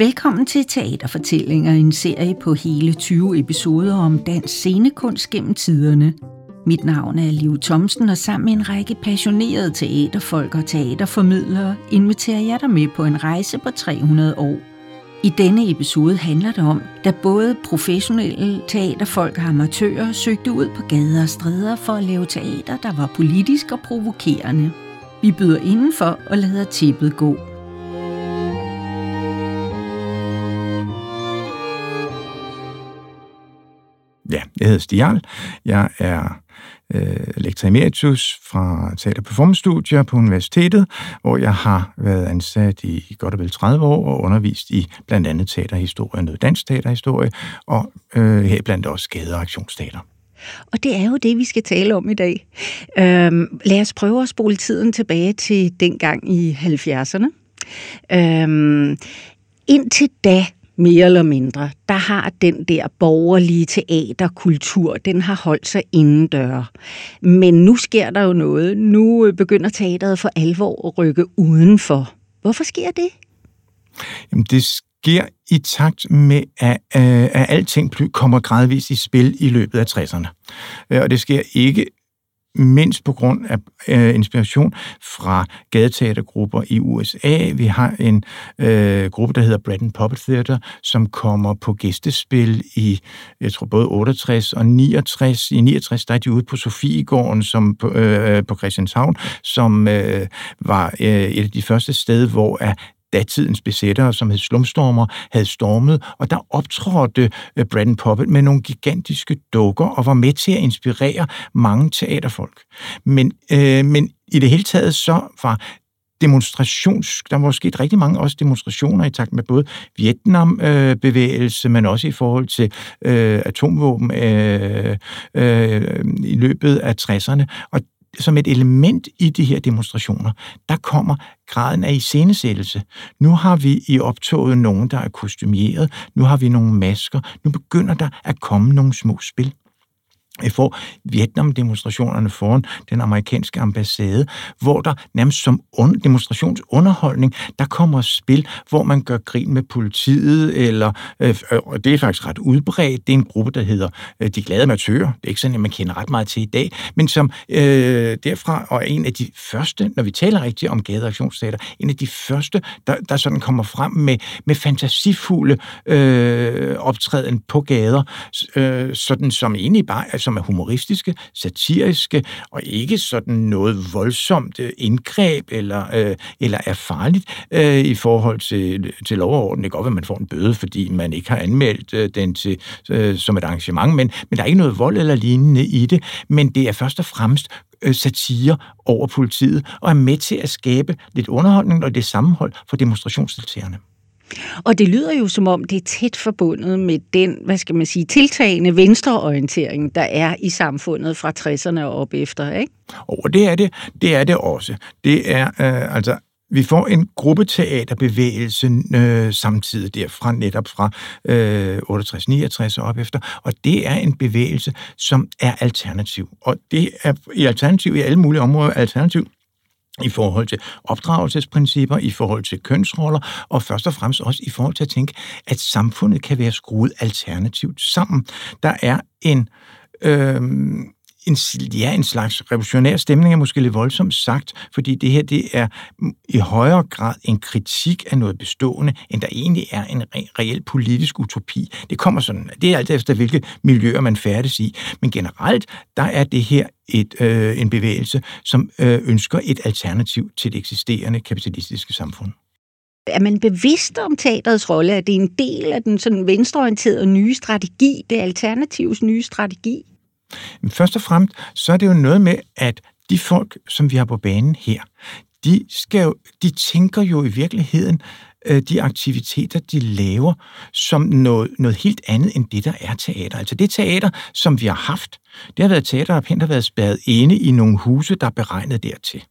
Velkommen til Teaterfortællinger, en serie på hele 20 episoder om dansk scenekunst gennem tiderne. Mit navn er Liv Thomsen, og sammen med en række passionerede teaterfolk og teaterformidlere inviterer jeg dig med på en rejse på 300 år. I denne episode handler det om, da både professionelle teaterfolk og amatører søgte ud på gader og stræder for at lave teater, der var politisk og provokerende. Vi byder indenfor og lader tippet gå. Jeg hedder Stial. Jeg er øh, lektor emeritus fra Teater Performance Studier på universitetet, hvor jeg har været ansat i godt og vel 30 år og undervist i blandt andet teaterhistorie, noget dansk teaterhistorie, og øh, her blandt også skade- og aktionsteater. Og det er jo det, vi skal tale om i dag. Øhm, lad os prøve at spole tiden tilbage til dengang i 70'erne. Øhm, indtil da, mere eller mindre, der har den der borgerlige teaterkultur, den har holdt sig indendør. Men nu sker der jo noget. Nu øh, begynder teateret for alvor at rykke udenfor. Hvorfor sker det? Jamen, det sker i takt med, at, øh, at alting kommer gradvist i spil i løbet af 60'erne. Øh, og det sker ikke mindst på grund af øh, inspiration fra gadeteatergrupper i USA. Vi har en øh, gruppe, der hedder Bread and Puppet Theater, som kommer på gæstespil i, jeg tror, både 68 og 69. I 69, der er de ude på Sofiegården som på, øh, øh, på Christianshavn, som øh, var øh, et af de første steder, hvor at datidens besættere, som hed Slumstormer, havde stormet, og der optrådte øh, Poppet med nogle gigantiske dukker og var med til at inspirere mange teaterfolk. Men, øh, men i det hele taget så var demonstrations... Der var sket rigtig mange også demonstrationer i takt med både Vietnam-bevægelse, øh, men også i forhold til øh, atomvåben øh, øh, i løbet af 60'erne. Og som et element i de her demonstrationer, der kommer graden af iscenesættelse. Nu har vi i optoget nogen, der er kostumeret, nu har vi nogle masker, nu begynder der at komme nogle små spil. Jeg får Vietnam-demonstrationerne foran den amerikanske ambassade, hvor der nærmest som un- demonstrationsunderholdning, der kommer spil, hvor man gør grin med politiet, eller øh, øh, og det er faktisk ret udbredt. Det er en gruppe, der hedder øh, De Glade Amatører. Det er ikke sådan, at man kender ret meget til i dag, men som øh, derfra, og en af de første, når vi taler rigtigt om gadeaktionsstater, en af de første, der, der sådan kommer frem med, med fantasifulde øh, optræden på gader, øh, sådan som egentlig bare altså som er humoristiske, satiriske, og ikke sådan noget voldsomt øh, indgreb eller, øh, eller er farligt øh, i forhold til, til lov og orden. Det kan godt være, at man får en bøde, fordi man ikke har anmeldt øh, den til, øh, som et arrangement, men, men der er ikke noget vold eller lignende i det, men det er først og fremmest øh, satire over politiet, og er med til at skabe lidt underholdning og det sammenhold for demonstrationsdeltagerne. Og det lyder jo som om, det er tæt forbundet med den, hvad skal man sige, tiltagende venstreorientering, der er i samfundet fra 60'erne og op efter, ikke? Og det er det. Det er det også. Det er øh, altså vi får en gruppeteaterbevægelse øh, samtidig derfra, netop fra øh, 68-69 og op efter, og det er en bevægelse, som er alternativ. Og det er i alternativ i alle mulige områder alternativ i forhold til opdragelsesprincipper, i forhold til kønsroller, og først og fremmest også i forhold til at tænke, at samfundet kan være skruet alternativt sammen. Der er en... Øh, en, ja, en slags revolutionær stemning er måske lidt voldsomt sagt, fordi det her det er i højere grad en kritik af noget bestående, end der egentlig er en re- reel politisk utopi. Det kommer sådan, det er alt efter, hvilke miljøer man færdes i. Men generelt, der er det her et, øh, en bevægelse, som øh, ønsker et alternativ til det eksisterende kapitalistiske samfund. Er man bevidst om teaterets rolle? Er det en del af den sådan venstreorienterede nye strategi, det alternativs nye strategi? Men først og fremmest, så er det jo noget med, at de folk, som vi har på banen her, de, skal jo, de tænker jo i virkeligheden øh, de aktiviteter, de laver, som noget, noget helt andet end det, der er teater. Altså det teater, som vi har haft, det har været teater, der har været spærret inde i nogle huse, der er beregnet dertil.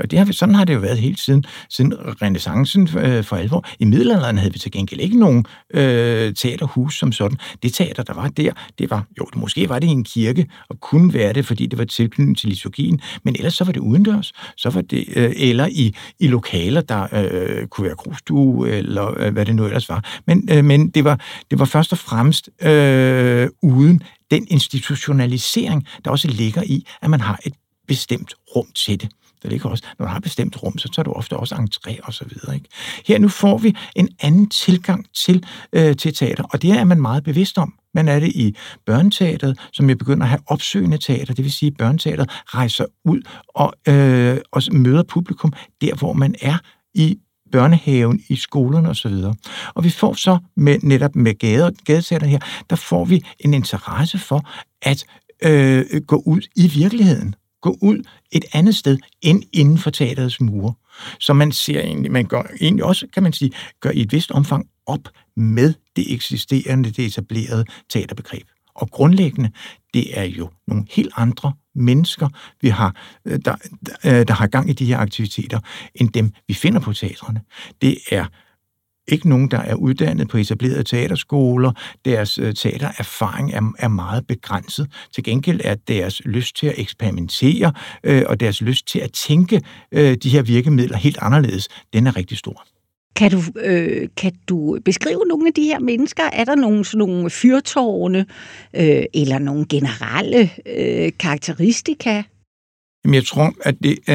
Og det har, sådan har det jo været hele tiden, siden renaissancen øh, for alvor. I middelalderen havde vi til gengæld ikke nogen øh, teaterhus som sådan. Det teater, der var der, det var, jo, det, måske var det i en kirke, og kunne være det, fordi det var tilknyttet til liturgien, men ellers så var det udendørs, så var det, øh, eller i, i lokaler, der øh, kunne være krogstue, eller øh, hvad det nu ellers var. Men, øh, men det, var, det var først og fremmest øh, uden den institutionalisering, der også ligger i, at man har et bestemt rum til det. Der ligger også, når du har et bestemt rum, så tager du ofte også entré og så videre. Ikke? Her nu får vi en anden tilgang til, øh, til teater, og det er man meget bevidst om. Man er det i børneteateret, som jeg begynder at have opsøgende teater, det vil sige, at børneteateret rejser ud og, øh, og møder publikum der, hvor man er i børnehaven, i skolerne osv. Og, og vi får så med, netop med gade, gadeteater her, der får vi en interesse for at øh, gå ud i virkeligheden gå ud et andet sted end inden for teaterets mure. Så man ser egentlig, man gør egentlig også, kan man sige, gør i et vist omfang op med det eksisterende, det etablerede teaterbegreb. Og grundlæggende, det er jo nogle helt andre mennesker, vi har, øh, der, der, øh, der har gang i de her aktiviteter, end dem, vi finder på teatrene. Det er ikke nogen, der er uddannet på etablerede teaterskoler. Deres øh, teatererfaring er, er meget begrænset. Til gengæld er deres lyst til at eksperimentere øh, og deres lyst til at tænke øh, de her virkemidler helt anderledes, den er rigtig stor. Kan du, øh, kan du beskrive nogle af de her mennesker? Er der nogle, sådan nogle fyrtårne øh, eller nogle generelle øh, karakteristika? Jamen, jeg tror, at det, øh,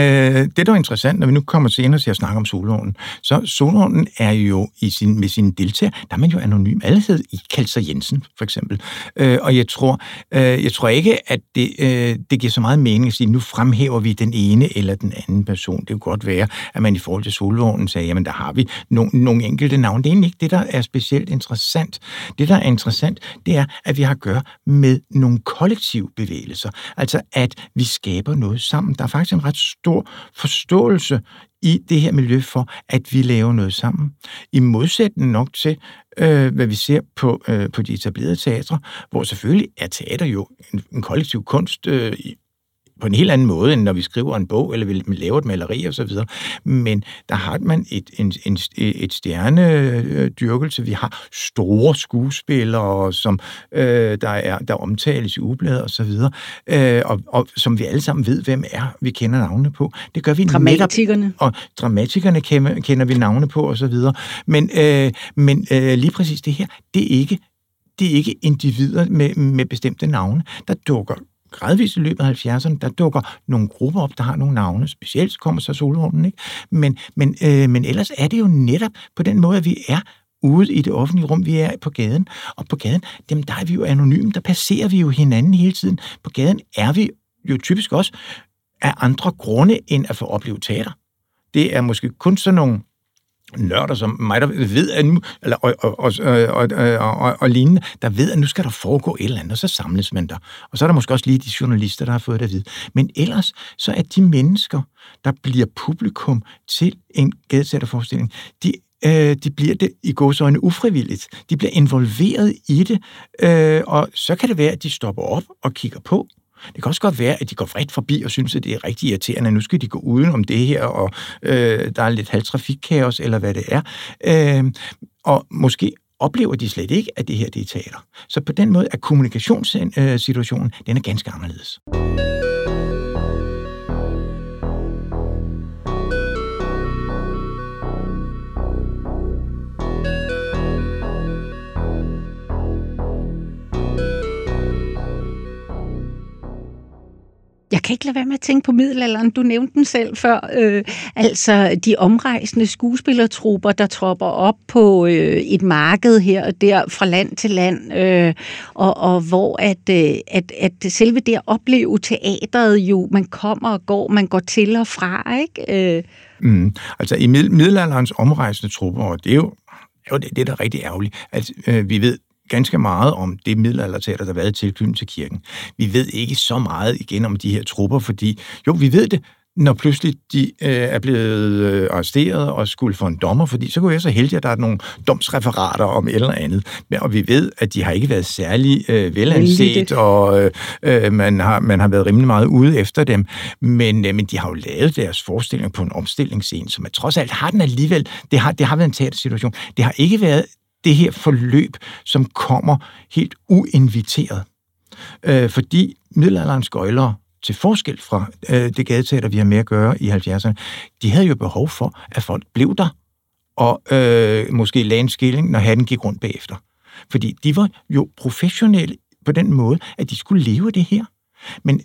det, der er interessant, når vi nu kommer senere til at snakke om Solvognen, så Solvognen er jo i sin, med sine deltager, der er man jo anonym. Alle hed i Kalser Jensen, for eksempel. Øh, og jeg tror, øh, jeg tror ikke, at det, øh, det giver så meget mening at sige, nu fremhæver vi den ene eller den anden person. Det kunne godt være, at man i forhold til Solvognen sagde, jamen der har vi no, nogle enkelte navne. Det er egentlig ikke det, der er specielt interessant. Det, der er interessant, det er, at vi har at gøre med nogle kollektive bevægelser. Altså, at vi skaber noget sammen. Der er faktisk en ret stor forståelse i det her miljø for, at vi laver noget sammen. I modsætning nok til, øh, hvad vi ser på, øh, på de etablerede teatre, hvor selvfølgelig er teater jo en, en kollektiv kunst øh, på en helt anden måde, end når vi skriver en bog, eller vi laver et maleri osv. Men der har man et, en, en, et stjernedyrkelse. Vi har store skuespillere, som øh, der, er, der omtales i ubladet osv., øh, og, og som vi alle sammen ved, hvem er. Vi kender navnene på. Det gør vi Dramatikerne. Netop, og dramatikerne kender, kender vi navne på osv. Men, øh, men øh, lige præcis det her, det er ikke det er ikke individer med, med bestemte navne. Der dukker gradvist i løbet af 70'erne, der dukker nogle grupper op, der har nogle navne. Specielt så kommer så Solvognen, ikke? Men, men, øh, men ellers er det jo netop på den måde, at vi er ude i det offentlige rum, vi er på gaden. Og på gaden, dem, der er vi jo anonyme, der passerer vi jo hinanden hele tiden. På gaden er vi jo typisk også af andre grunde, end at få oplevet teater. Det er måske kun sådan nogle nørder som mig, der ved, at nu, eller, og, og, og, og, og, og lignende, der ved, at nu skal der foregå et eller andet, og så samles man der. Og så er der måske også lige de journalister, der har fået det at vide. Men ellers, så er de mennesker, der bliver publikum til en gadesætterforestilling, de øh, de bliver det i gåsøjne ufrivilligt. De bliver involveret i det, øh, og så kan det være, at de stopper op og kigger på, det kan også godt være, at de går vredt forbi og synes, at det er rigtig irriterende. Nu skal de gå uden om det her, og øh, der er lidt halvtrafikkaos, eller hvad det er. Øh, og måske oplever de slet ikke, at det her det er teater. Så på den måde er kommunikationssituationen, øh, den er ganske anderledes. Kan ikke lade være med at tænke på middelalderen. Du nævnte den selv før. Øh, altså de omrejsende skuespillertrupper, der tropper op på øh, et marked her og der fra land til land, øh, og, og hvor at, øh, at, at selve det at opleve teateret jo, man kommer og går, man går til og fra, ikke? Øh. Mm. Altså i middelalderens omrejsende trupper, og det er jo jo, det, det er da rigtig ærgerligt. Altså, øh, vi ved ganske meget om det middelalderteater, der har været tilknyttet til kirken. Vi ved ikke så meget igen om de her trupper, fordi jo, vi ved det, når pludselig de øh, er blevet øh, arresteret og skulle få en dommer, fordi så kunne jeg så heldig, at der er nogle domsreferater om et eller andet. Men, og vi ved, at de har ikke været særlig øh, velanset, og øh, man, har, man har været rimelig meget ude efter dem. Men, øh, men de har jo lavet deres forestilling på en omstillingsscene, som trods alt har den alligevel, det har, det har været en teatersituation. Det har ikke været det her forløb, som kommer helt uinviteret. Øh, fordi middelalderens gøjlere til forskel fra øh, det gadeteater, vi har med at gøre i 70'erne, de havde jo behov for, at folk blev der, og øh, måske lagde en skilling, når hatten gik rundt bagefter. Fordi de var jo professionelle på den måde, at de skulle leve det her. Men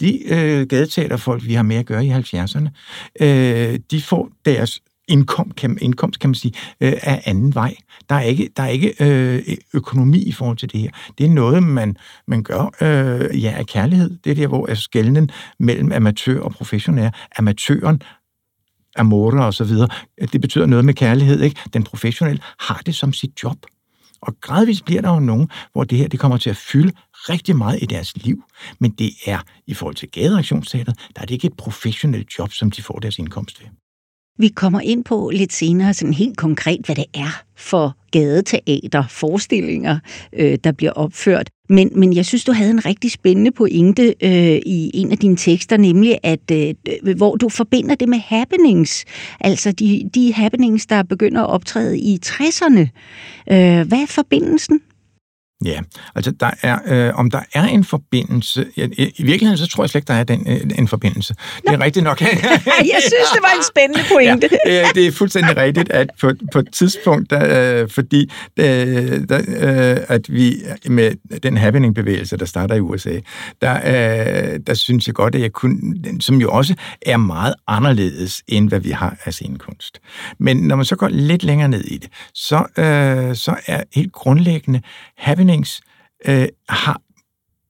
de øh, gadeteaterfolk, vi har med at gøre i 70'erne, øh, de får deres indkom, kan, indkomst, kan man sige, øh, af anden vej. Der er ikke, der er ikke øh, økonomi i forhold til det her. Det er noget, man, man gør øh, ja, af kærlighed. Det er der, hvor skældenen mellem amatør og professionel Amatøren amore og så videre. Det betyder noget med kærlighed, ikke? Den professionelle har det som sit job. Og gradvist bliver der jo nogen, hvor det her det kommer til at fylde rigtig meget i deres liv. Men det er, i forhold til gadeaktionsteateret, der er det ikke et professionelt job, som de får deres indkomst ved. Vi kommer ind på lidt senere sådan helt konkret, hvad det er for gadeteater, forestillinger, øh, der bliver opført. Men, men jeg synes, du havde en rigtig spændende pointe øh, i en af dine tekster, nemlig at øh, hvor du forbinder det med happenings, altså de, de happenings, der begynder at optræde i 60'erne. Øh, hvad er forbindelsen? Ja, altså der er, øh, om der er en forbindelse, ja, i virkeligheden så tror jeg slet ikke, der er den, øh, en forbindelse. Nå. Det er rigtigt nok. jeg synes, det var en spændende pointe. ja, det er fuldstændig rigtigt, at på, på et tidspunkt, der, øh, fordi øh, der, øh, at vi med den happening-bevægelse, der starter i USA, der, øh, der synes jeg godt, at jeg kunne, som jo også er meget anderledes, end hvad vi har af scenekunst. Men når man så går lidt længere ned i det, så, øh, så er helt grundlæggende happenings øh, har,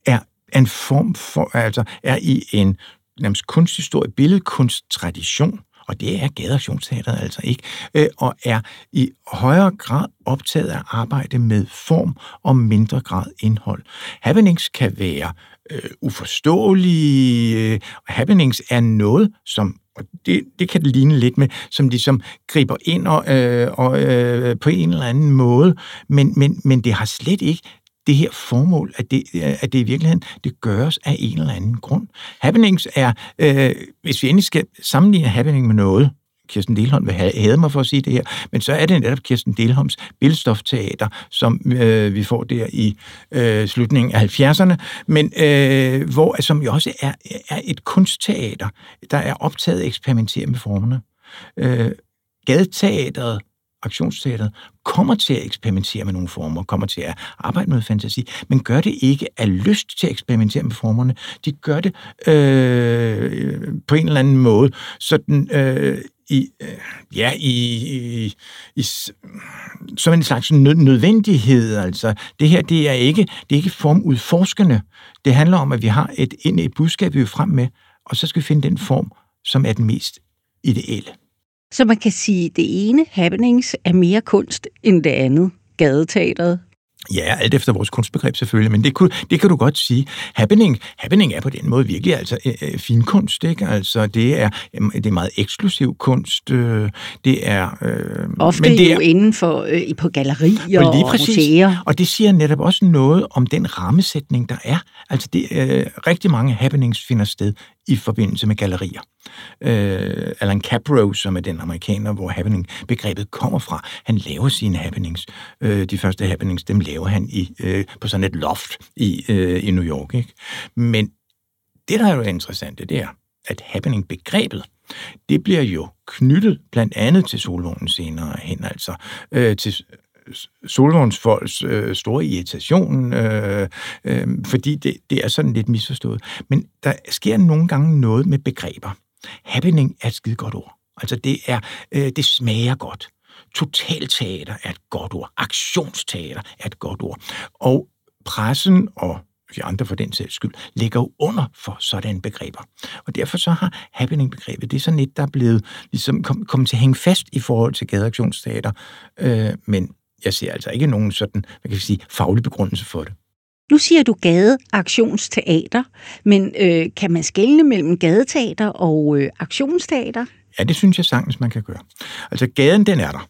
er en form for, altså er i en nærmest kunsthistorie, billedkunsttradition, og det er gadeaktionsteateret altså ikke, øh, og er i højere grad optaget af at arbejde med form og mindre grad indhold. Happenings kan være øh, uforståelige. Øh, happenings er noget, som og det, det kan det ligne lidt med, som de som griber ind og, øh, og øh, på en eller anden måde, men, men, men det har slet ikke det her formål, at det, øh, at det i virkeligheden det gøres af en eller anden grund. Happenings er, øh, hvis vi endelig skal sammenligne happening med noget, Kirsten Delholm vil have mig for at sige det her, men så er det netop Kirsten Delholms billedstofteater, som øh, vi får der i øh, slutningen af 70'erne, men øh, hvor, som jo også er, er et kunstteater, der er optaget at eksperimentere med formerne. Øh, gadeteateret aktionsteateret kommer til at eksperimentere med nogle former, kommer til at arbejde med fantasi, men gør det ikke af lyst til at eksperimentere med formerne. De gør det øh, på en eller anden måde, sådan øh, i, øh, ja, i, i, i, som en slags nødvendighed. Altså, det her, det er ikke, det er ikke formudforskende. Det handler om, at vi har et, et budskab, vi er frem med, og så skal vi finde den form, som er den mest ideelle. Så man kan sige, at det ene happenings er mere kunst end det andet. Gadeteateret, Ja, alt efter vores kunstbegreb selvfølgelig, men det, kunne, det kan du godt sige. Happening, happening er på den måde virkelig altså øh, øh finkunst, ikke? Altså det er, øh, det er meget eksklusiv kunst. Øh, det er... Øh, Ofte men det er, jo inden for øh, på gallerier og, lige præcis, og museer. Og det siger netop også noget om den rammesætning, der er. Altså det, øh, rigtig mange happenings finder sted i forbindelse med gallerier. Øh, Alan Capro, som er den amerikaner, hvor happening-begrebet kommer fra, han laver sine happenings. Øh, de første happenings, dem laver han i, øh, på sådan et loft i, øh, i New York. Ikke? Men det, der er jo interessant, det er, at happening-begrebet, det bliver jo knyttet blandt andet til solvognen senere hen, altså øh, til Solvognsfolks øh, store irritation, øh, øh, fordi det, det er sådan lidt misforstået. Men der sker nogle gange noget med begreber. Happening er et skide godt ord. Altså det er, øh, det smager godt. Totalteater er et godt ord. Aktionsteater er et godt ord. Og pressen og de andre for den sags skyld, ligger jo under for sådanne begreber. Og derfor så har happening-begrebet, det er sådan et, der er blevet ligesom kommet kom til at hænge fast i forhold til gadeaktionsteater, øh, men jeg ser altså ikke nogen sådan, hvad kan sige, faglig begrundelse for det. Nu siger du gadeaktionsteater, men øh, kan man skelne mellem gadeteater og øh, aktionsteater? Ja, det synes jeg sagtens, man kan gøre. Altså, gaden, den er der.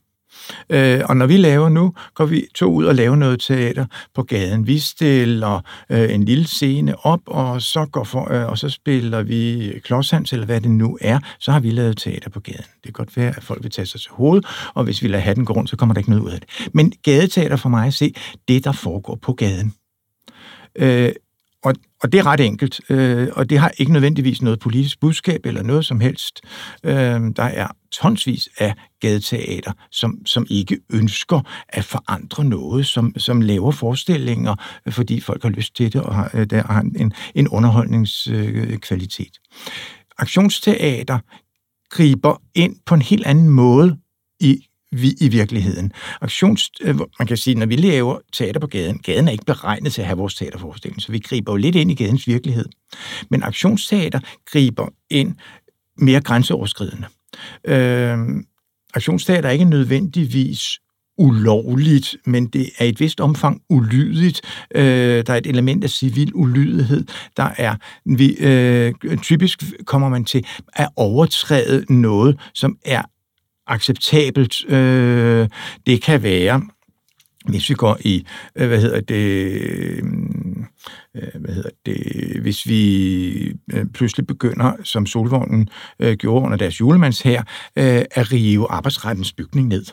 Øh, og når vi laver nu, går vi to ud og laver noget teater på gaden. Vi stiller øh, en lille scene op, og så, går for, øh, og så spiller vi klodshands, eller hvad det nu er. Så har vi lavet teater på gaden. Det kan godt være, at folk vil tage sig til hovedet, og hvis vi lader hatten gå rundt, så kommer der ikke noget ud af det. Men gadeteater for mig at se, det der foregår på gaden. Øh, og, og det er ret enkelt, øh, og det har ikke nødvendigvis noget politisk budskab eller noget som helst. Øh, der er tonsvis af gadeteater, som, som ikke ønsker at forandre noget, som, som laver forestillinger, fordi folk har lyst til det og har, øh, der har en, en underholdningskvalitet. Øh, aktionsteater griber ind på en helt anden måde i vi i virkeligheden. Aktions, øh, man kan sige, når vi laver teater på gaden, gaden er ikke beregnet til at have vores teaterforestilling, så vi griber jo lidt ind i gadens virkelighed. Men aktionsteater griber ind mere grænseoverskridende. Øh, aktionsteater er ikke nødvendigvis ulovligt, men det er i et vist omfang ulydigt. Øh, der er et element af civil ulydighed. Der er vi, øh, typisk kommer man til at overtræde noget, som er acceptabelt. Øh, det kan være, hvis vi går i, øh, hvad hedder det, øh, øh, hvad hedder det, hvis vi øh, pludselig begynder, som Solvognen øh, gjorde under deres julemands her, øh, at rive arbejdsrettens bygning ned.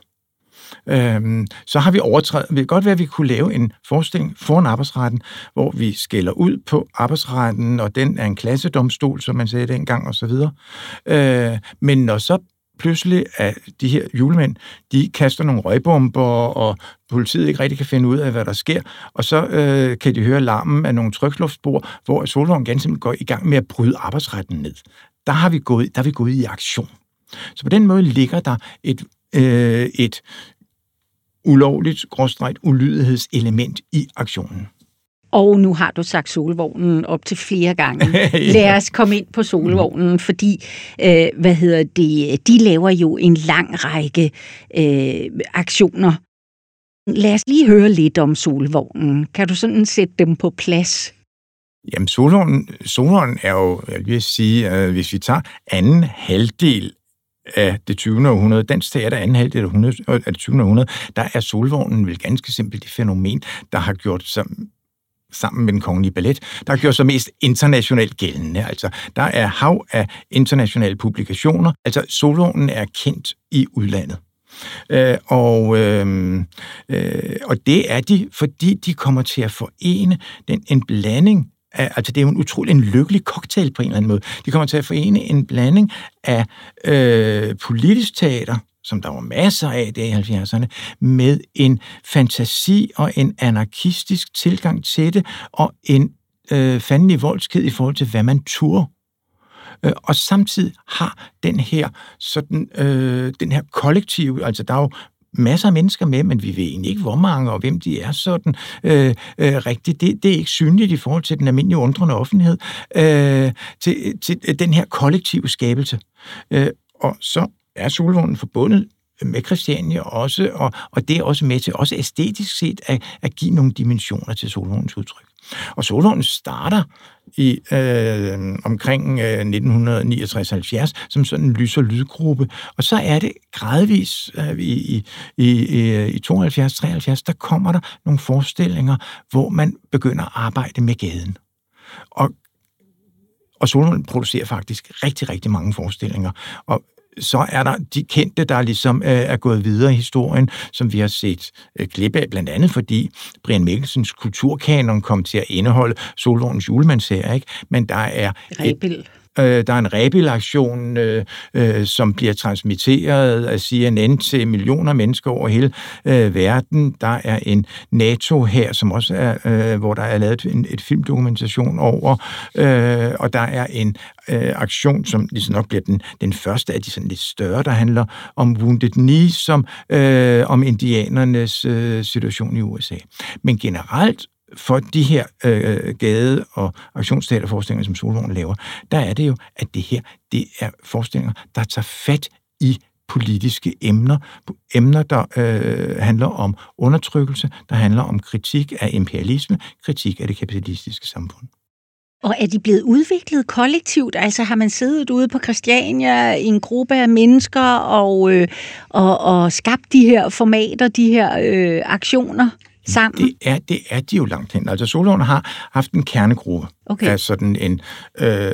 Øhm, så har vi overtrædet, det vil godt være, at vi kunne lave en forestilling foran arbejdsretten, hvor vi skælder ud på arbejdsretten, og den er en klassedomstol, som man sagde dengang, og så videre. Øh, men når så pludselig, at de her julemænd, de kaster nogle røgbomber, og politiet ikke rigtig kan finde ud af, hvad der sker, og så øh, kan de høre larmen af nogle trykluftspor, hvor Solvogn ganske simpelthen går i gang med at bryde arbejdsretten ned. Der har vi gået, der er vi gået i aktion. Så på den måde ligger der et, øh, et ulovligt, gråstrejt, ulydighedselement i aktionen. Og nu har du sagt solvognen op til flere gange. ja. Lad os komme ind på solvognen, fordi øh, hvad hedder det, de laver jo en lang række øh, aktioner. Lad os lige høre lidt om solvognen. Kan du sådan sætte dem på plads? Jamen, solvognen, solvognen er jo, jeg vil sige, øh, hvis vi tager anden halvdel af det 20. århundrede, dansk teater anden halvdel af det 20. århundrede, der er solvognen vel ganske simpelt det fænomen, der har gjort sig sammen med den kongelige ballet, der gjorde sig mest internationalt gældende. Altså, der er hav af internationale publikationer. Altså, soloen er kendt i udlandet. Øh, og, øh, øh, og det er de, fordi de kommer til at forene den, en blanding af, altså det er jo en utrolig en lykkelig cocktail på en eller anden måde. De kommer til at forene en blanding af øh, politisk teater, som der var masser af det i 70'erne, med en fantasi og en anarkistisk tilgang til det, og en øh, fandelig voldsked i forhold til, hvad man turde øh, og samtidig har den her sådan øh, den her kollektive, altså der er jo masser af mennesker med, men vi ved egentlig ikke, hvor mange og hvem de er sådan øh, øh, rigtigt. Det, det er ikke synligt i forhold til den almindelige undrende offentlighed, øh, til, til den her kollektive skabelse. Øh, og så er Solvognen forbundet med Christiania også, og, og det er også med til, også æstetisk set, at, at give nogle dimensioner til Solvognens udtryk. Og Solvognen starter i øh, omkring øh, 1969-70 som sådan en lys- og lydgruppe, og så er det gradvis øh, i, i, i, i 72-73, der kommer der nogle forestillinger, hvor man begynder at arbejde med gaden. Og og Solund producerer faktisk rigtig, rigtig mange forestillinger. Og så er der de kendte, der ligesom øh, er gået videre i historien, som vi har set øh, klippe af, blandt andet fordi Brian Mikkelsens kulturkanon kom til at indeholde Solvogns julemandsserie, ikke? Men der er... Rebild. Øh, der er en rebilaktion, øh, øh, som bliver transmitteret af CNN til millioner mennesker over hele øh, verden. Der er en NATO her, som også er, øh, hvor der er lavet en, et filmdokumentation over, øh, og der er en øh, aktion, som ligesom nok bliver den, den første af de sådan lidt større, der handler om Wounded Knee, som øh, om indianernes øh, situation i USA. Men generelt for de her øh, øh gade- og aktionsteaterforestillinger, som Solvogn laver, der er det jo, at det her, det er forestillinger, der tager fat i politiske emner. Emner, der øh, handler om undertrykkelse, der handler om kritik af imperialisme, kritik af det kapitalistiske samfund. Og er de blevet udviklet kollektivt? Altså har man siddet ude på Christiania i en gruppe af mennesker og, øh, og, og skabt de her formater, de her øh, aktioner? Sammen? Det er, det er de jo langt hen. Altså Solvogn har haft en kernegruppe okay. af sådan en øh,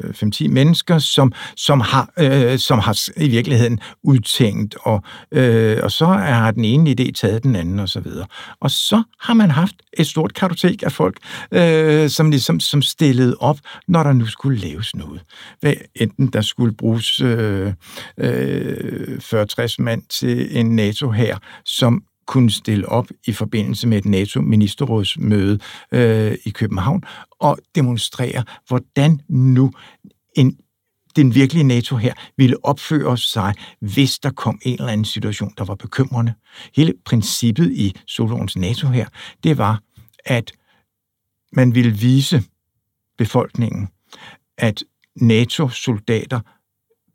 5-10 mennesker, som, som, har, øh, som har i virkeligheden udtænkt, og, øh, og så har den ene idé taget den anden og så videre. Og så har man haft et stort kartotek af folk, øh, som ligesom som stillede op, når der nu skulle laves noget. Hvad, enten der skulle bruges øh, øh, 40-60 mand til en NATO her, som kunne stille op i forbindelse med et NATO-ministerrådsmøde øh, i København og demonstrere, hvordan nu en den virkelige NATO her ville opføre sig, hvis der kom en eller anden situation, der var bekymrende. Hele princippet i Solons NATO her, det var, at man ville vise befolkningen, at NATO-soldater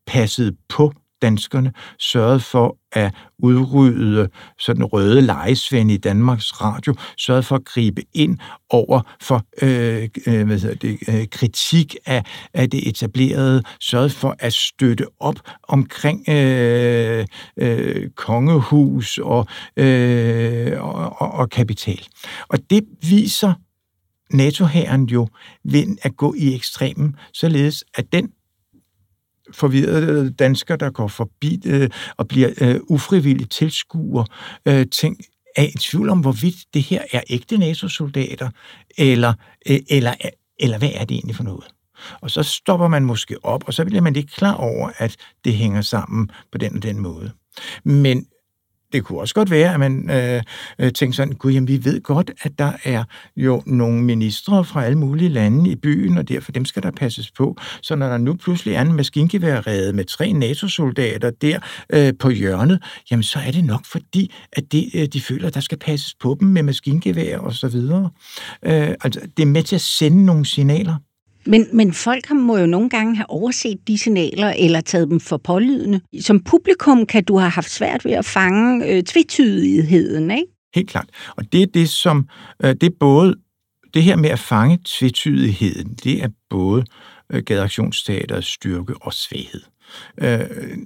passede på danskerne sørgede for at udrydde sådan røde lejesvende i Danmarks Radio, sørgede for at gribe ind over for øh, øh, hvad hedder det, øh, kritik af, af det etablerede, sørgede for at støtte op omkring øh, øh, kongehus og, øh, og, og, og kapital. Og det viser NATO-hæren jo ved at gå i ekstremen, således at den forvirrede danskere, der går forbi øh, og bliver øh, ufrivilligt tilskuer øh, ting, er i tvivl om, hvorvidt det her er ægte NATO-soldater, eller, øh, eller, eller hvad er det egentlig for noget? Og så stopper man måske op, og så bliver man ikke klar over, at det hænger sammen på den og den måde. Men det kunne også godt være, at man øh, øh, tænkte sådan, gud, jamen, vi ved godt, at der er jo nogle ministre fra alle mulige lande i byen, og derfor dem skal der passes på. Så når der nu pludselig er en maskingeværrede med tre NATO-soldater der øh, på hjørnet, jamen så er det nok fordi, at det, øh, de føler, at der skal passes på dem med maskingevær og så videre. Øh, altså, det er med til at sende nogle signaler. Men, men folk må jo nogle gange have overset de signaler eller taget dem for pålydende. Som publikum kan du have haft svært ved at fange øh, tvetydigheden, ikke? Helt klart. Og det er det, som øh, det er både det her med at fange tvetydigheden, det er både øh, gadeaktionsteaterets styrke og svaghed. Øh,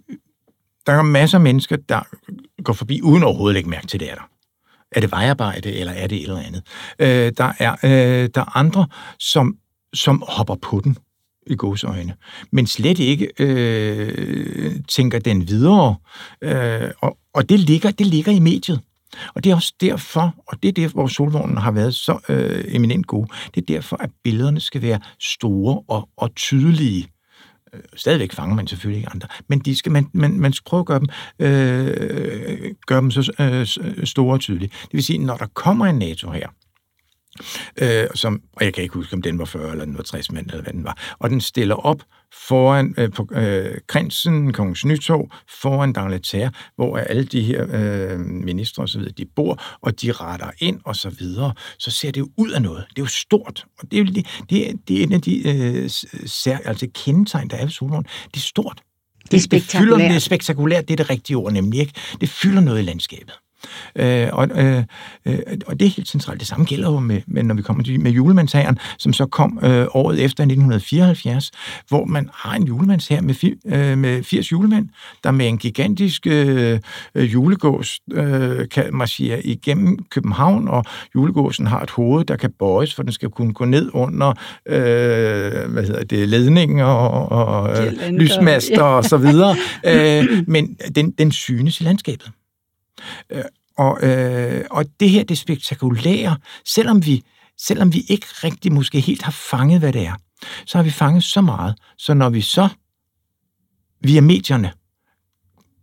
der er masser af mennesker, der går forbi uden overhovedet at lægge mærke til det er der. Er det vejarbejde, eller er det et eller andet? Øh, der, er, øh, der er andre, som som hopper på den i øjne, men slet ikke øh, tænker den videre. Øh, og og det, ligger, det ligger i mediet. Og det er også derfor, og det er der, hvor solvognen har været så øh, eminent god, det er derfor, at billederne skal være store og, og tydelige. Øh, stadigvæk fanger man selvfølgelig ikke andre, men de skal, man, man, man skal prøve at gøre dem, øh, gøre dem så øh, store og tydelige. Det vil sige, når der kommer en NATO her, øh, som, og jeg kan ikke huske, om den var 40 eller den var 60 mænd, eller hvad den var. Og den stiller op foran øh, på øh, Krinsen, Kongens Nytorv, foran Dangleterre, hvor alle de her øh, ministre og så videre, de bor, og de retter ind og så videre, så ser det jo ud af noget. Det er jo stort, og det er, det, det er, det er en af de øh, sær, altså kendetegn, der er ved Solvogn. Det er stort. Det er spektakulært. Det, fylder, det er spektakulært, det er det rigtige ord nemlig, ikke? Det fylder noget i landskabet. Øh, og, øh, øh, og det er helt centralt. Det samme gælder jo med, med når vi kommer til med julemandshæren, som så kom øh, året efter 1974, hvor man har en julemandshær med, fi, øh, med 80 julemænd, der med en gigantisk øh, julegås øh, kan marchere igennem København, og julegåsen har et hoved, der kan bøjes, for den skal kunne gå ned under øh, hvad hedder det, ledninger og, og øh, lysmaster og så videre. øh, men den, den synes i landskabet. Øh, og, øh, og det her, det spektakulære, selvom vi, selvom vi ikke rigtig måske helt har fanget, hvad det er, så har vi fanget så meget, så når vi så via medierne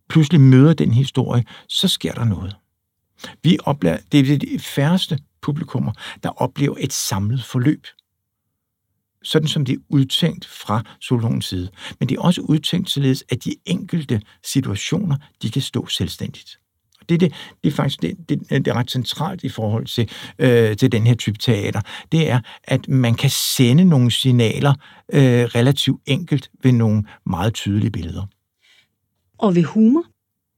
pludselig møder den historie, så sker der noget. Vi oplever, det er de færreste publikummer, der oplever et samlet forløb. Sådan som det er udtænkt fra Solons side. Men det er også udtænkt således, at de enkelte situationer, de kan stå selvstændigt det, det, det er faktisk det, det, det er ret centralt i forhold til, øh, til den her type teater. Det er, at man kan sende nogle signaler øh, relativt enkelt ved nogle meget tydelige billeder. Og ved humor?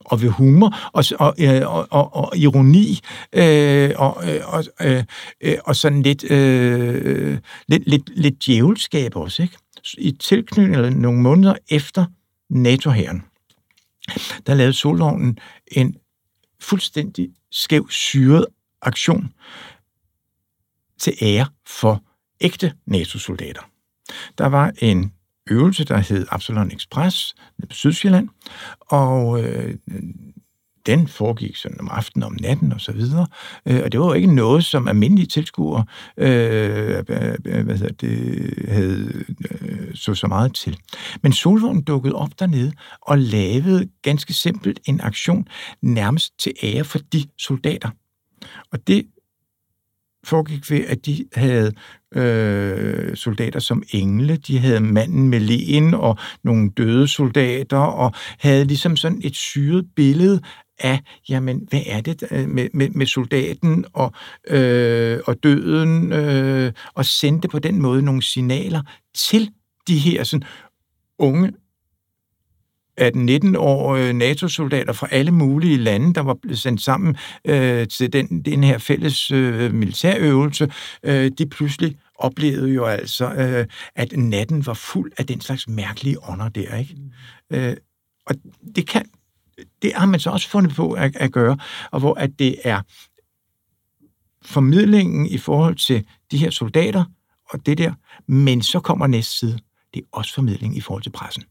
og ved humor og, og, og, og, og ironi øh, og, og, øh, og sådan lidt, øh, lidt, lidt, lidt djævelskab også. Ikke? I tilknytning nogle måneder efter NATO-hæren, der lavede Solvognen en fuldstændig skæv syret aktion til ære for ægte NATO-soldater. Der var en øvelse, der hed Absalon Express på Sydsjælland, og øh, den foregik sådan om aftenen, om natten og så videre. Øh, og det var jo ikke noget, som almindelige tilskuere øh, øh hvad hedder det, havde øh, så så meget til. Men Solvognen dukkede op dernede og lavede ganske simpelt en aktion nærmest til ære for de soldater. Og det foregik ved, at de havde øh, soldater som engle, de havde manden med lægen og nogle døde soldater, og havde ligesom sådan et syret billede af, jamen, hvad er det øh, med, med, med soldaten og, øh, og døden, øh, og sendte på den måde nogle signaler til de her sådan, unge 18-19-årige NATO-soldater fra alle mulige lande, der var blevet sendt sammen øh, til den, den her fælles øh, militærøvelse, øh, de pludselig oplevede jo altså, øh, at natten var fuld af den slags mærkelige ånder der, ikke? Mm. Øh, og det kan, det har man så også fundet på at, at gøre, og hvor at det er formidlingen i forhold til de her soldater og det der, men så kommer næste side, det er også formidling i forhold til pressen.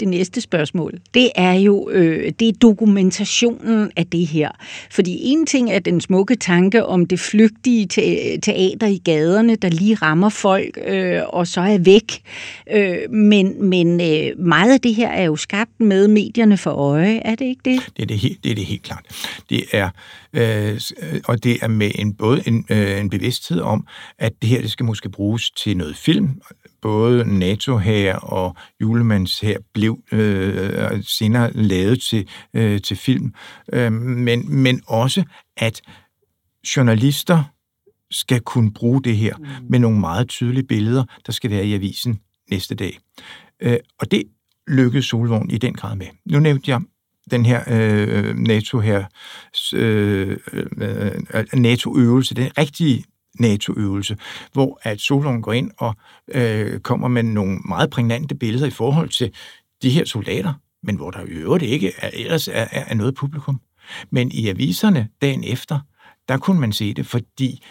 Det næste spørgsmål, det er jo øh, det er dokumentationen af det her. Fordi en ting er den smukke tanke om det flygtige te- teater i gaderne, der lige rammer folk øh, og så er væk. Øh, men men øh, meget af det her er jo skabt med medierne for øje, er det ikke det? Det er det, helt, det, er det helt klart. Det er, øh, øh og det er med en, både en, øh, en bevidsthed om, at det her det skal måske bruges til noget film, både NATO her og Julemands her blev øh, senere lavet til, øh, til film, øh, men, men også at journalister skal kunne bruge det her mm. med nogle meget tydelige billeder, der skal være i avisen næste dag. Øh, og det lykkedes Solvogn i den grad med. Nu nævnte jeg den her øh, NATO her øh, øh, NATO-øvelse, den rigtige NATO-øvelse, hvor at Solvogn går ind og øh, kommer med nogle meget prægnante billeder i forhold til de her soldater, men hvor der i øvrigt ikke er, ellers er, er, noget publikum. Men i aviserne dagen efter, der kunne man se det, fordi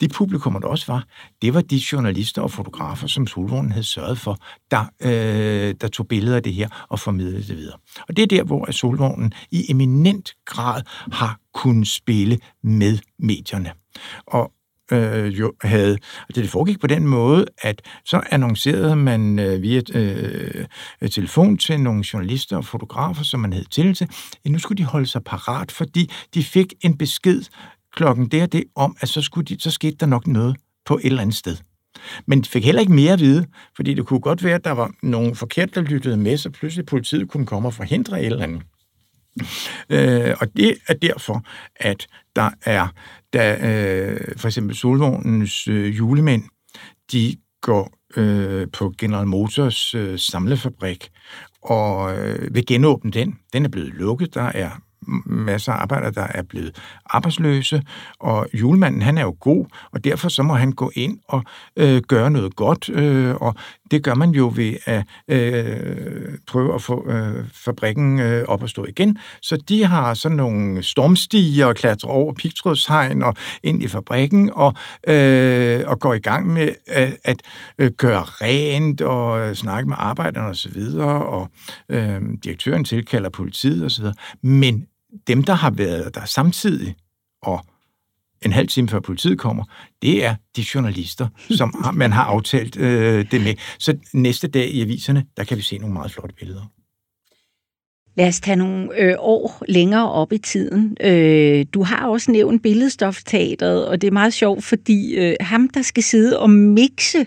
de publikum, der også var, det var de journalister og fotografer, som Solvognen havde sørget for, der, øh, der tog billeder af det her og formidlede det videre. Og det er der, hvor Solvognen i eminent grad har kunnet spille med medierne. Og øh, jo havde, altså det foregik på den måde, at så annoncerede man øh, via øh, telefon til nogle journalister og fotografer, som man havde til til, at nu skulle de holde sig parat, fordi de fik en besked klokken der det om, at så, skulle de, så skete der nok noget på et eller andet sted. Men de fik heller ikke mere at vide, fordi det kunne godt være, at der var nogen forkert, der lyttede med, så pludselig politiet kunne komme og forhindre et eller andet. Øh, og det er derfor, at der er, der, øh, for eksempel Solvognens øh, julemænd, de går øh, på General Motors øh, samlefabrik og øh, vil genåbne den. Den er blevet lukket, der er masser af arbejdere, der er blevet arbejdsløse, og julemanden han er jo god, og derfor så må han gå ind og øh, gøre noget godt, øh, og det gør man jo ved at øh, prøve at få øh, fabrikken øh, op at stå igen. Så de har sådan nogle stormstiger og klatrer over pigtrådshegn og ind i fabrikken og, øh, og går i gang med øh, at, at gøre rent og øh, snakke med arbejderne osv., og, og øh, direktøren tilkalder politiet osv., men dem, der har været der samtidig, og en halv time før politiet kommer, det er de journalister, som man har aftalt øh, det med. Så næste dag i aviserne, der kan vi se nogle meget flotte billeder. Lad os tage nogle øh, år længere op i tiden. Øh, du har også nævnt billedstofteateret, og det er meget sjovt, fordi øh, ham, der skal sidde og mixe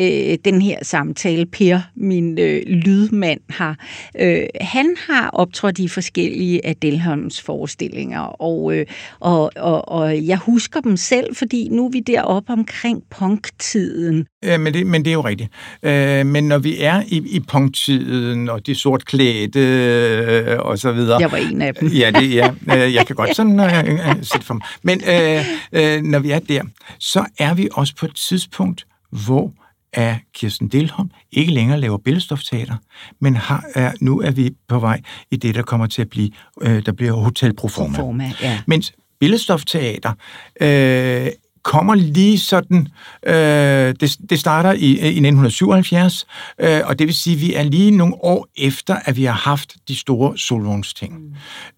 øh, den her samtale, Per, min øh, lydmand, har. Øh, han har optrådt i forskellige af Delholms forestillinger, og, øh, og, og, og jeg husker dem selv, fordi nu er vi deroppe omkring punktiden. Ja, men det, men det er jo rigtigt. Øh, men når vi er i, i punkttiden, og de sortklædte øh, og så videre... Jeg var en af dem. ja, det, ja øh, jeg kan godt sådan øh, øh, sætte for mig. Men øh, øh, når vi er der, så er vi også på et tidspunkt, hvor af Kirsten Delholm ikke længere laver billedstofteater, men har, er, nu er vi på vej i det, der kommer til at blive, øh, der bliver Hotel Proforma. Proforma ja. Mens billedstofteater øh, kommer lige sådan, øh, det, det starter i, i 1977, øh, og det vil sige, at vi er lige nogle år efter, at vi har haft de store solvognsting.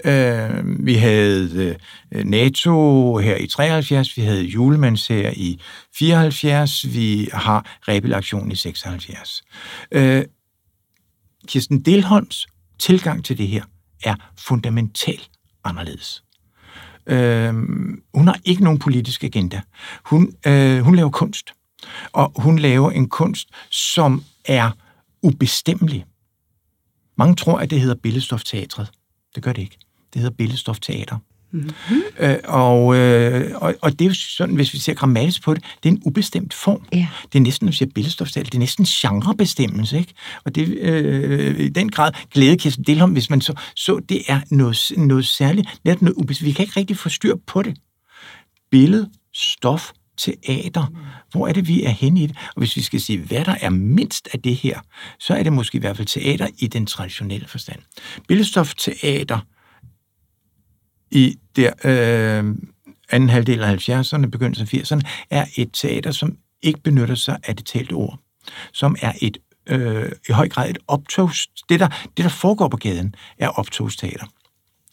Mm. Øh, vi havde øh, NATO her i 73, vi havde Julemands her i 74, vi har rebelaktion i 76. Øh, Kirsten Delholms tilgang til det her er fundamentalt anderledes. Øh, hun har ikke nogen politisk agenda. Hun, øh, hun laver kunst, og hun laver en kunst, som er ubestemmelig. Mange tror, at det hedder billedstofteatret. Det gør det ikke. Det hedder billedstofteater. Mm-hmm. Øh, og, øh, og, og det er jo sådan, hvis vi ser grammatisk på det, det er en ubestemt form. Ja. Det er næsten, når vi siger billedstofstal, det er næsten genrebestemmelse, ikke? Og det øh, i den grad glæde Kirsten Delholm, hvis man så, så det er noget, noget særligt, netop noget ubestemt. Vi kan ikke rigtig få styr på det. Billede, stof, teater. Hvor er det, vi er henne i det? Og hvis vi skal sige, hvad der er mindst af det her, så er det måske i hvert fald teater i den traditionelle forstand. Billedstofteater, i der øh, anden halvdel af 70'erne, begyndelsen af 80'erne, er et teater, som ikke benytter sig af det talte ord, som er et øh, i høj grad et optogs... Det der, det, der foregår på gaden, er optogsteater.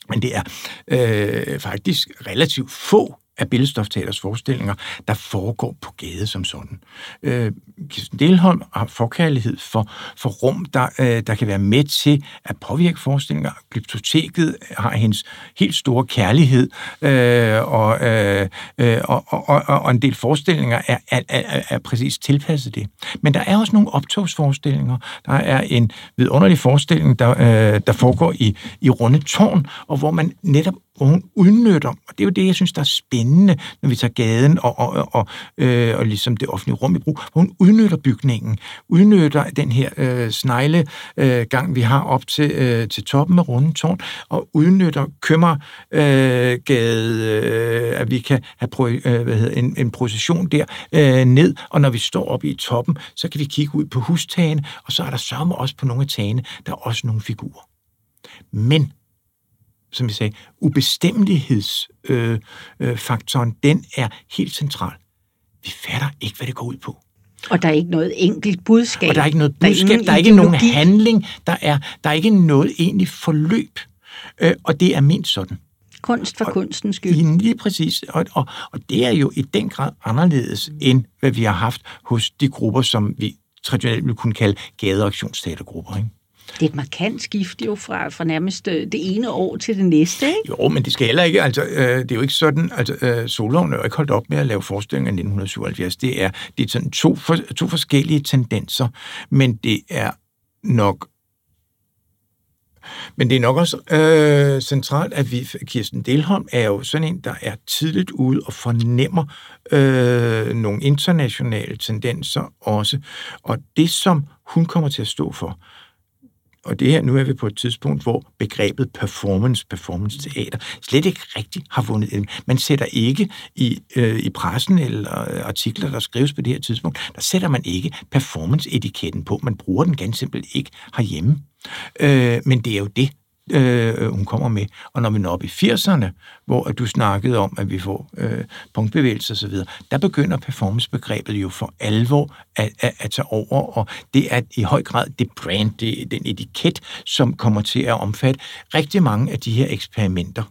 Men det er øh, faktisk relativt få af Billedstofteaters forestillinger, der foregår på gade som sådan. Øh, Kirsten Delholm har forkærlighed for, for rum, der, øh, der kan være med til at påvirke forestillinger. Glyptoteket har hendes helt store kærlighed, øh, og, øh, øh og, og, og, og en del forestillinger er, er, er, er præcis tilpasset det. Men der er også nogle optogsforestillinger. Der er en vidunderlig forestilling, der, øh, der foregår i, i Runde Tårn, og hvor man netop hvor hun udnytter, og det er jo det, jeg synes, der er spændende, når vi tager gaden og, og, og, øh, og ligesom det offentlige rum i brug, hvor hun udnytter bygningen, udnytter den her øh, snegle øh, gang, vi har op til, øh, til toppen af Rundetårn, og udnytter Kømmergade, øh, øh, at vi kan have pro, øh, hvad hedder, en, en procession der øh, ned, og når vi står oppe i toppen, så kan vi kigge ud på hustagene, og så er der sørme også på nogle af tagene, der er også nogle figurer. Men som vi sagde, ubestemmelighedsfaktoren, øh, øh, den er helt central. Vi fatter ikke, hvad det går ud på. Og der er ikke noget enkelt budskab. Og der er ikke noget budskab, der er, der er ikke nogen handling, der er, der er ikke noget egentlig forløb. Øh, og det er ment sådan. Kunst for og, kunstens skyld. Lige præcis. Og, og, og det er jo i den grad anderledes, end hvad vi har haft hos de grupper, som vi traditionelt vil kunne kalde gadeaktionsteatergrupper. Ikke? Det er et markant skift jo fra, fra nærmest øh, det ene år til det næste, ikke? Jo, men det skal heller ikke, altså, øh, det er jo ikke sådan, altså, øh, Solvogn er jo ikke holdt op med at lave forestillinger i 1977. Det er, det er sådan to, for, to forskellige tendenser, men det er nok men det er nok også øh, centralt, at vi, Kirsten Delholm er jo sådan en, der er tidligt ude og fornemmer øh, nogle internationale tendenser også. Og det, som hun kommer til at stå for, og det her, nu er vi på et tidspunkt, hvor begrebet performance, performance teater, slet ikke rigtigt har vundet ind. Man sætter ikke i, øh, i pressen eller øh, artikler, der skrives på det her tidspunkt, der sætter man ikke performance-etiketten på. Man bruger den ganske simpelt ikke herhjemme. Øh, men det er jo det, øh, hun kommer med. Og når vi når op i 80'erne, hvor du snakkede om, at vi får øh, punktbevægelser osv., der begynder performancebegrebet jo for alvor at, at, at tage over, og det er i høj grad det brand, det, den etiket, som kommer til at omfatte rigtig mange af de her eksperimenter.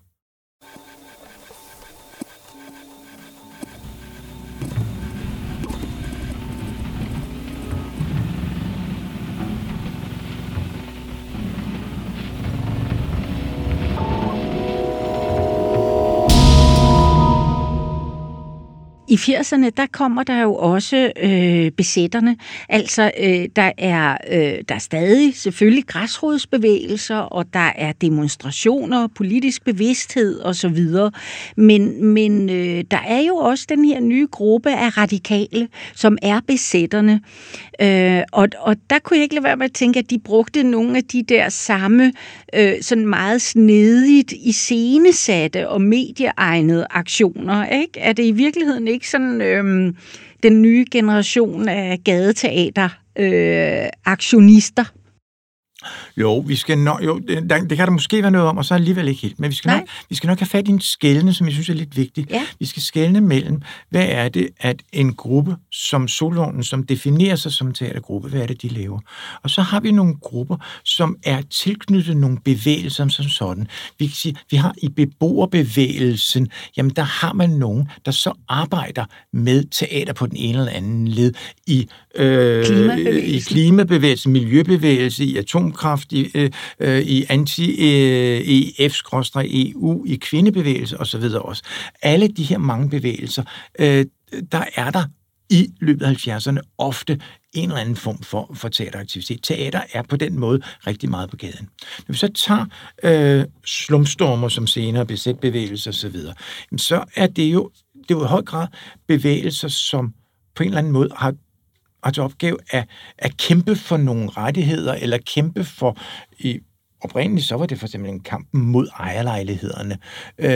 I 80'erne, der kommer der jo også øh, besætterne. Altså, øh, der, er, øh, der er stadig selvfølgelig græsrodsbevægelser, og der er demonstrationer, politisk bevidsthed osv. Men, men øh, der er jo også den her nye gruppe af radikale, som er besætterne. Øh, og, og der kunne jeg ikke lade være med at tænke, at de brugte nogle af de der samme øh, sådan meget snedigt iscenesatte og medieegnede aktioner. Ikke? Er det i virkeligheden ikke sådan øhm, den nye generation af gadeteater øh, aktionister? Jo, vi skal nok, jo det, det kan der måske være noget om, og så alligevel ikke helt. Men vi skal, nok, vi skal nok have fat i en skældne, som jeg synes er lidt vigtigt. Ja. Vi skal skælne mellem, hvad er det, at en gruppe som Solvognen, som definerer sig som teatergruppe, hvad er det, de laver? Og så har vi nogle grupper, som er tilknyttet nogle bevægelser som sådan. Vi kan sige, vi har i beboerbevægelsen, jamen der har man nogen, der så arbejder med teater på den ene eller anden led i, øh, i klimabevægelsen, miljøbevægelse, i atom atomkraft, i, øh, øh i anti-EF-EU, øh, i kvindebevægelse osv. også. Alle de her mange bevægelser, øh, der er der i løbet af 70'erne ofte en eller anden form for, for teateraktivitet. Teater er på den måde rigtig meget på gaden. Når vi så tager øh, slumstormer som senere besætbevægelser osv., så, så er det jo, det er jo i høj grad bevægelser, som på en eller anden måde har har til opgave at, at kæmpe for nogle rettigheder, eller kæmpe for i Oprindeligt så var det for eksempel en kamp mod ejerlejlighederne. Øh,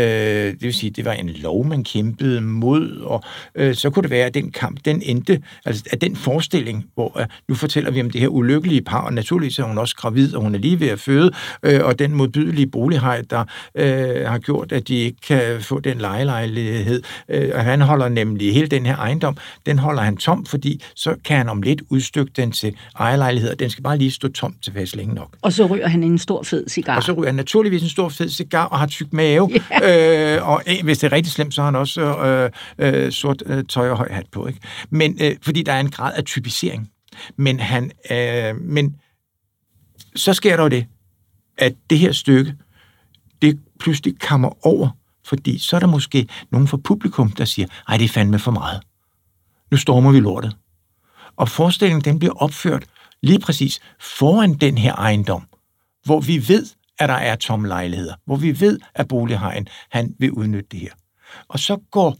det vil sige, det var en lov, man kæmpede mod, og øh, så kunne det være, at den kamp, den endte, altså at den forestilling, hvor øh, nu fortæller vi om det her ulykkelige par, og naturligvis er hun også gravid, og hun er lige ved at føde, øh, og den modbydelige bolighej, der øh, har gjort, at de ikke kan få den lejelejlighed. Øh, og han holder nemlig hele den her ejendom, den holder han tom, fordi så kan han om lidt udstykke den til ejerlejlighed, og den skal bare lige stå tom til længe nok. Og så ryger han en stor fed cigar. Og så ryger han naturligvis en stor fed cigar og har tyk mave. Yeah. Øh, og øh, hvis det er rigtig slemt, så har han også øh, øh, sort øh, tøj og høj hat på. Ikke? Men, øh, fordi der er en grad af typisering. Men, han, øh, men så sker der jo det, at det her stykke, det pludselig kommer over, fordi så er der måske nogen fra publikum, der siger, ej, det er fandme for meget. Nu stormer vi lortet. Og forestillingen, den bliver opført lige præcis foran den her ejendom hvor vi ved, at der er tomme lejligheder, hvor vi ved, at bolighajen han vil udnytte det her. Og så går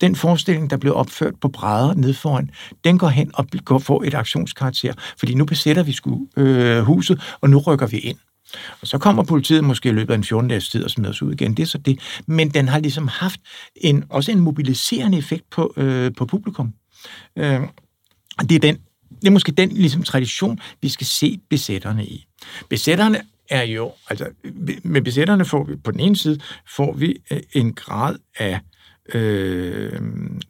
den forestilling, der blev opført på brædder ned foran, den går hen og går får et aktionskarakter, fordi nu besætter vi sku, øh, huset, og nu rykker vi ind. Og så kommer politiet måske i løbet af en 14 dages tid og smider os ud igen. Det er så det. Men den har ligesom haft en, også en mobiliserende effekt på, øh, på publikum. Øh, det er den det er måske den ligesom, tradition, vi skal se besætterne i. Besætterne er jo, altså med besætterne får vi på den ene side, får vi øh, en grad af øh,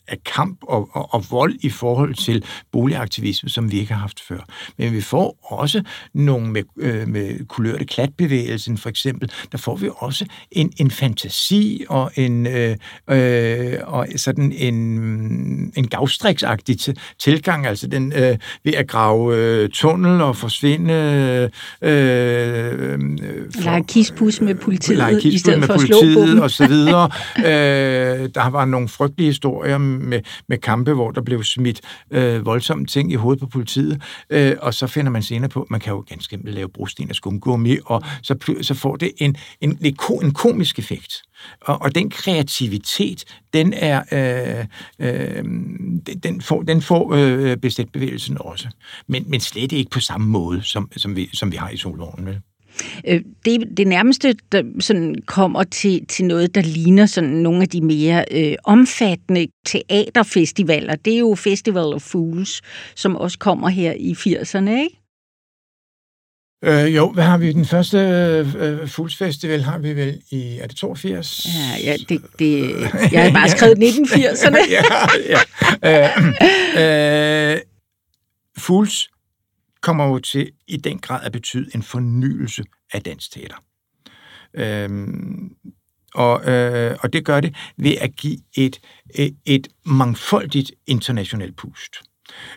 af kamp og, og, og vold i forhold til boligaktivisme, som vi ikke har haft før. Men vi får også nogle med, øh, med kulørte klatbevægelsen for eksempel, der får vi også en, en fantasi og en øh, øh, og sådan en, en gavstriksagtig tilgang, altså den øh, ved at grave øh, tunnel og forsvinde øh, for, Lege kispus med politiet i stedet for at slå og så videre. øh, der var nogle frygtelige historier med, med kampe, hvor der blev smidt øh, voldsomme ting i hovedet på politiet, øh, og så finder man senere på, man kan jo ganske enkelt lave brosten af skumgummi, og så, så får det en, en, en komisk effekt. Og, og den kreativitet, den er øh, øh, den får, den får øh, bestemt bevægelsen også. Men, men slet ikke på samme måde, som, som, vi, som vi har i Solvognen. Øh, det, det nærmeste, der sådan kommer til, til noget, der ligner sådan nogle af de mere øh, omfattende teaterfestivaler, det er jo Festival of Fools, som også kommer her i 80'erne, ikke? Øh, jo, hvad har vi? Den første øh, Fools Festival har vi vel i, er det 82? Ja, ja det, det, jeg har bare skrevet 1980'erne. ja, ja. Øh, øh, Fools kommer jo til i den grad at betyde en fornyelse af dansk teater. Øhm, og, øh, og det gør det ved at give et, et, et mangfoldigt internationalt pust.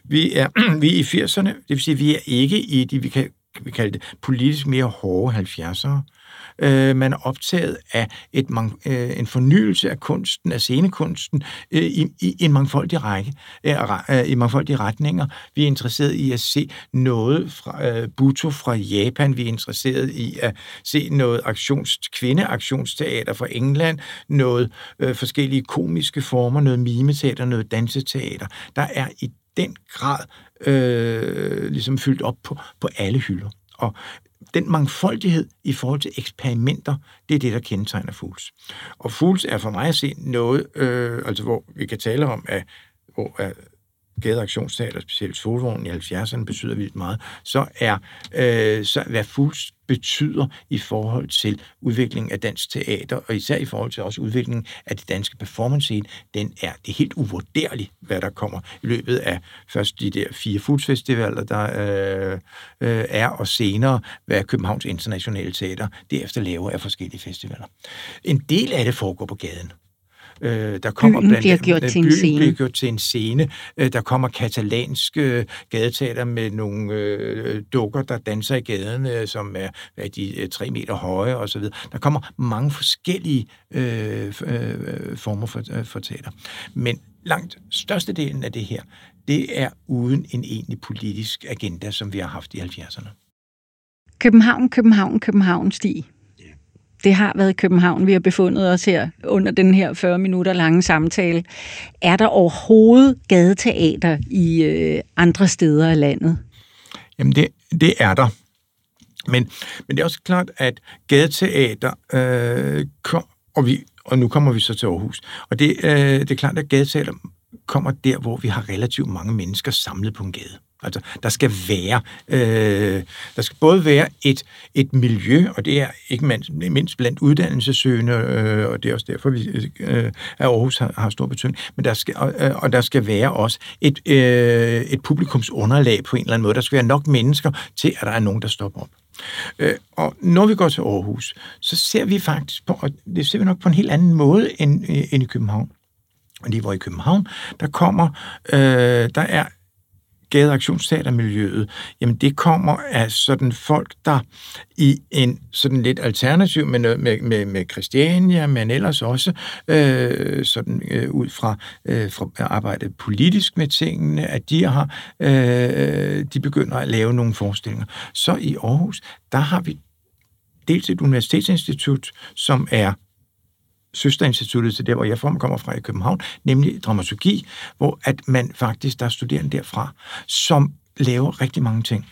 Vi er, vi er i 80'erne, det vil sige, vi er ikke i de, vi kan vi kalde det, politisk mere hårde 70'ere. Øh, man er optaget af et øh, en fornyelse af kunsten, af scenekunsten, øh, i, i en mangfoldig række, øh, øh, i mangfoldige retninger. Vi er interesseret i at se noget fra øh, Buto fra Japan. Vi er interesseret i at se noget aktions, kvindeaktionsteater fra England, noget øh, forskellige komiske former, noget mimeteater, noget danseteater. Der er i den grad øh, ligesom fyldt op på, på alle hylder. Og den mangfoldighed i forhold til eksperimenter, det er det, der kendetegner Fools. Og Fools er for mig at se noget, øh, altså hvor vi kan tale om, at, hvor at gadeaktionsteater, specielt solvognen i 70'erne, betyder vildt meget, så er øh, så hvad Fools betyder i forhold til udviklingen af dansk teater, og især i forhold til også udviklingen af det danske performance scene, den er det er helt uvurderligt, hvad der kommer i løbet af først de der fire Fools-festivaler, der øh, øh, er, og senere, hvad Københavns Internationale Teater derefter laver af forskellige festivaler. En del af det foregår på gaden. Øh, der kommer byen blandt, bliver gjort til en scene. bliver gjort til en scene. Øh, der kommer katalansk øh, gadeteater med nogle øh, dukker, der danser i gaden, øh, som er hvad, de øh, tre meter høje osv. Der kommer mange forskellige øh, øh, former for, øh, for teater. Men langt størstedelen af det her, det er uden en egentlig politisk agenda, som vi har haft i 70'erne. København, København, København, Stig det har været i København, vi har befundet os her under den her 40 minutter lange samtale. Er der overhovedet gadeteater i øh, andre steder af landet? Jamen det, det er der. Men, men det er også klart, at gadeteater, øh, kom, og, vi, og nu kommer vi så til Aarhus, og det, øh, det er klart, at gadeteater kommer der, hvor vi har relativt mange mennesker samlet på en gade. Altså, der skal være, øh, der skal både være et, et miljø, og det er ikke mindst, mindst blandt uddannelsesøgende, øh, og det er også derfor, vi, øh, at Aarhus har, har stor betydning, men der skal, øh, og der skal være også et, øh, et publikumsunderlag på en eller anden måde. Der skal være nok mennesker til, at der er nogen, der stopper op. Øh, og når vi går til Aarhus, så ser vi faktisk på, og det ser vi nok på en helt anden måde end, øh, end i København. Og lige hvor i København, der kommer, øh, der er gadeaktionsteatermiljøet, jamen det kommer af sådan folk, der i en sådan lidt alternativ med, med, med, med Christiania, men ellers også øh, sådan øh, ud fra, øh, fra at arbejde politisk med tingene, at de har øh, de begynder at lave nogle forestillinger. Så i Aarhus, der har vi dels et universitetsinstitut, som er søsterinstituttet til der, hvor jeg kommer fra i København, nemlig dramaturgi, hvor at man faktisk, der er studerende derfra, som laver rigtig mange ting.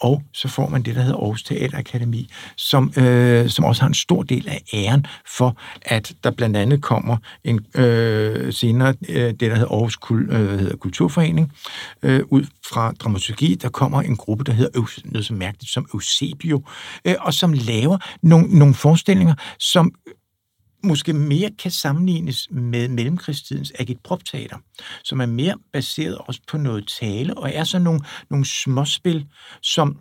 Og så får man det, der hedder Aarhus Teaterakademi, som, øh, som også har en stor del af æren for, at der blandt andet kommer en øh, senere øh, det, der hedder Aarhus Kul, øh, hedder Kulturforening. Øh, ud fra dramaturgi, der kommer en gruppe, der hedder noget så mærkeligt som Eusebio, øh, og som laver nogle, nogle forestillinger, som måske mere kan sammenlignes med mellemkrigstidens agitpropteater, som er mere baseret også på noget tale, og er så nogle, nogle småspil, som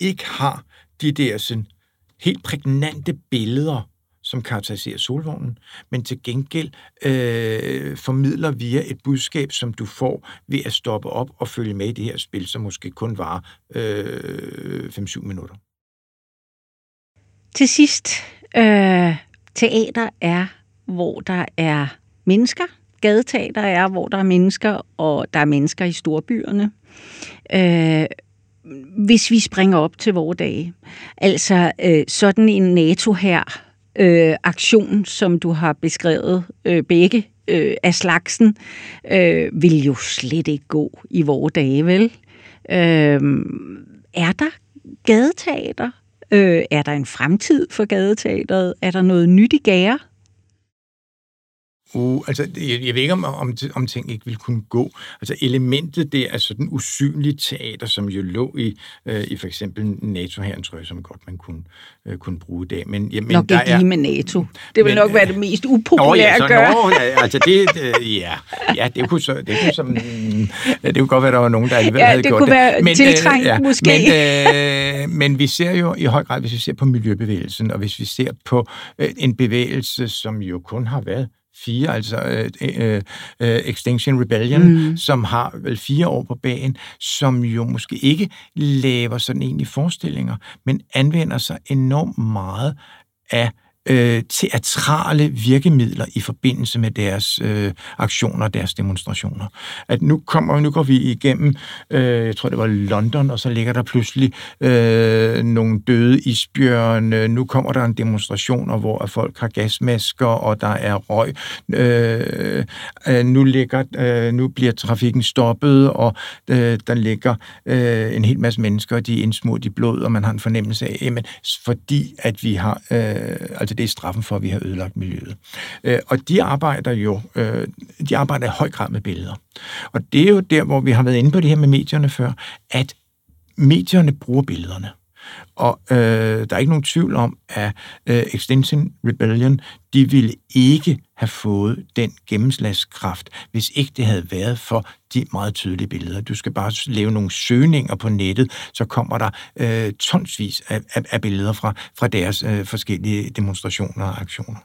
ikke har de der sådan, helt prægnante billeder, som karakteriserer solvognen, men til gengæld øh, formidler via et budskab, som du får ved at stoppe op og følge med i det her spil, som måske kun var øh, 5-7 minutter. Til sidst, øh, Teater er, hvor der er mennesker. Gadeteater er, hvor der er mennesker, og der er mennesker i storbyerne. Øh, hvis vi springer op til vores dage. Altså øh, sådan en NATO her øh, aktion, som du har beskrevet øh, begge øh, af slagsen, øh, vil jo slet ikke gå i vores dage, vel? Øh, er der gadeteater Øh, er der en fremtid for gadeteateret? Er der noget nyt i gære? Uh, altså, jeg, jeg ved ikke, om, om, om ting ikke vil kunne gå. Altså, elementet det er sådan usynlige teater, som jo lå i, øh, i for eksempel NATO her, tror jeg, som godt man kunne, øh, kunne bruge i dag. Men, ja, men nok der ikke er, lige med NATO. Det vil men, nok være det mest upopulære ja, så, at gøre. Nå, ja, altså, det, øh, ja, ja, det kunne, så, det kunne, som, det kunne godt være, der var nogen, der alligevel ja, havde gjort det. kunne være men, tiltrængt, øh, ja, måske. Men, øh, men vi ser jo i høj grad, hvis vi ser på miljøbevægelsen, og hvis vi ser på øh, en bevægelse, som jo kun har været fire, altså øh, øh, øh, Extinction Rebellion, mm. som har vel fire år på bagen, som jo måske ikke laver sådan egentlig forestillinger, men anvender sig enormt meget af øh, teatrale virkemidler i forbindelse med deres øh, aktioner, deres demonstrationer. At nu kommer nu går vi igennem, øh, jeg tror det var London, og så ligger der pludselig øh, nogle døde isbjørne. Nu kommer der en demonstration, hvor folk har gasmasker, og der er røg. Øh, øh, nu, ligger, øh, nu bliver trafikken stoppet, og øh, der ligger øh, en hel masse mennesker, og de er indsmurt i blod, og man har en fornemmelse af, jamen, fordi at vi har, øh, altså, altså det er straffen for, at vi har ødelagt miljøet. Øh, og de arbejder jo øh, de arbejder i høj grad med billeder. Og det er jo der, hvor vi har været inde på det her med medierne før, at medierne bruger billederne. Og øh, der er ikke nogen tvivl om, at øh, Extinction Rebellion, de ville ikke have fået den gennemslagskraft, hvis ikke det havde været for de meget tydelige billeder. Du skal bare lave nogle søgninger på nettet, så kommer der øh, tonsvis af, af, af billeder fra, fra deres øh, forskellige demonstrationer og aktioner.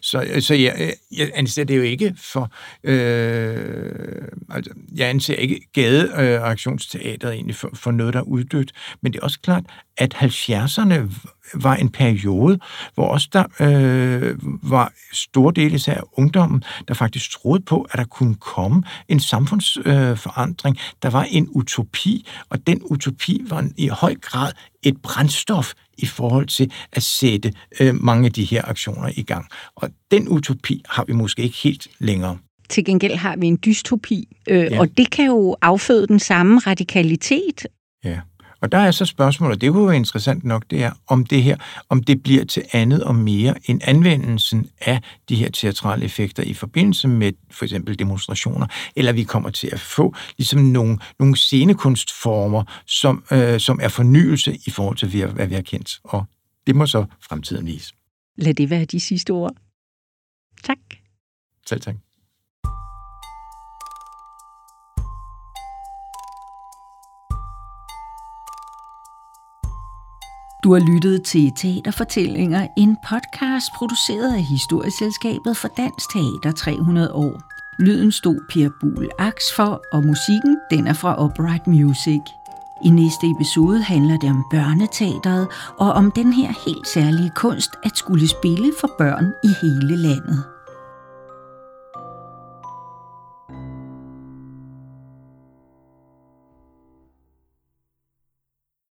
Så, øh, så jeg, øh, jeg anser det jo ikke for... Øh, altså, jeg anser ikke gadeaktionsteateret øh, egentlig for, for noget, der er uddødt. Men det er også klart, at 70'erne var en periode, hvor også der øh, var store dele af ungdommen, der faktisk troede på, at der kunne komme en samfundsforandring. Øh, der var en utopi, og den utopi var i høj grad et brændstof i forhold til at sætte øh, mange af de her aktioner i gang. Og den utopi har vi måske ikke helt længere. Til gengæld har vi en dystopi, øh, ja. og det kan jo afføde den samme radikalitet. Ja. Og der er så spørgsmålet, det kunne være interessant nok, det er, om det her, om det bliver til andet og mere end anvendelsen af de her teatrale effekter i forbindelse med for eksempel demonstrationer, eller vi kommer til at få ligesom nogle, nogle scenekunstformer, som, øh, som er fornyelse i forhold til, hvad vi har kendt. Og det må så fremtiden vise. Lad det være de sidste ord. Tak. Selv tak. Du har lyttet til Teaterfortællinger, en podcast produceret af Historieselskabet for Dansk Teater 300 år. Lyden stod Per Buhl Aks for, og musikken den er fra Upright Music. I næste episode handler det om børneteateret og om den her helt særlige kunst at skulle spille for børn i hele landet.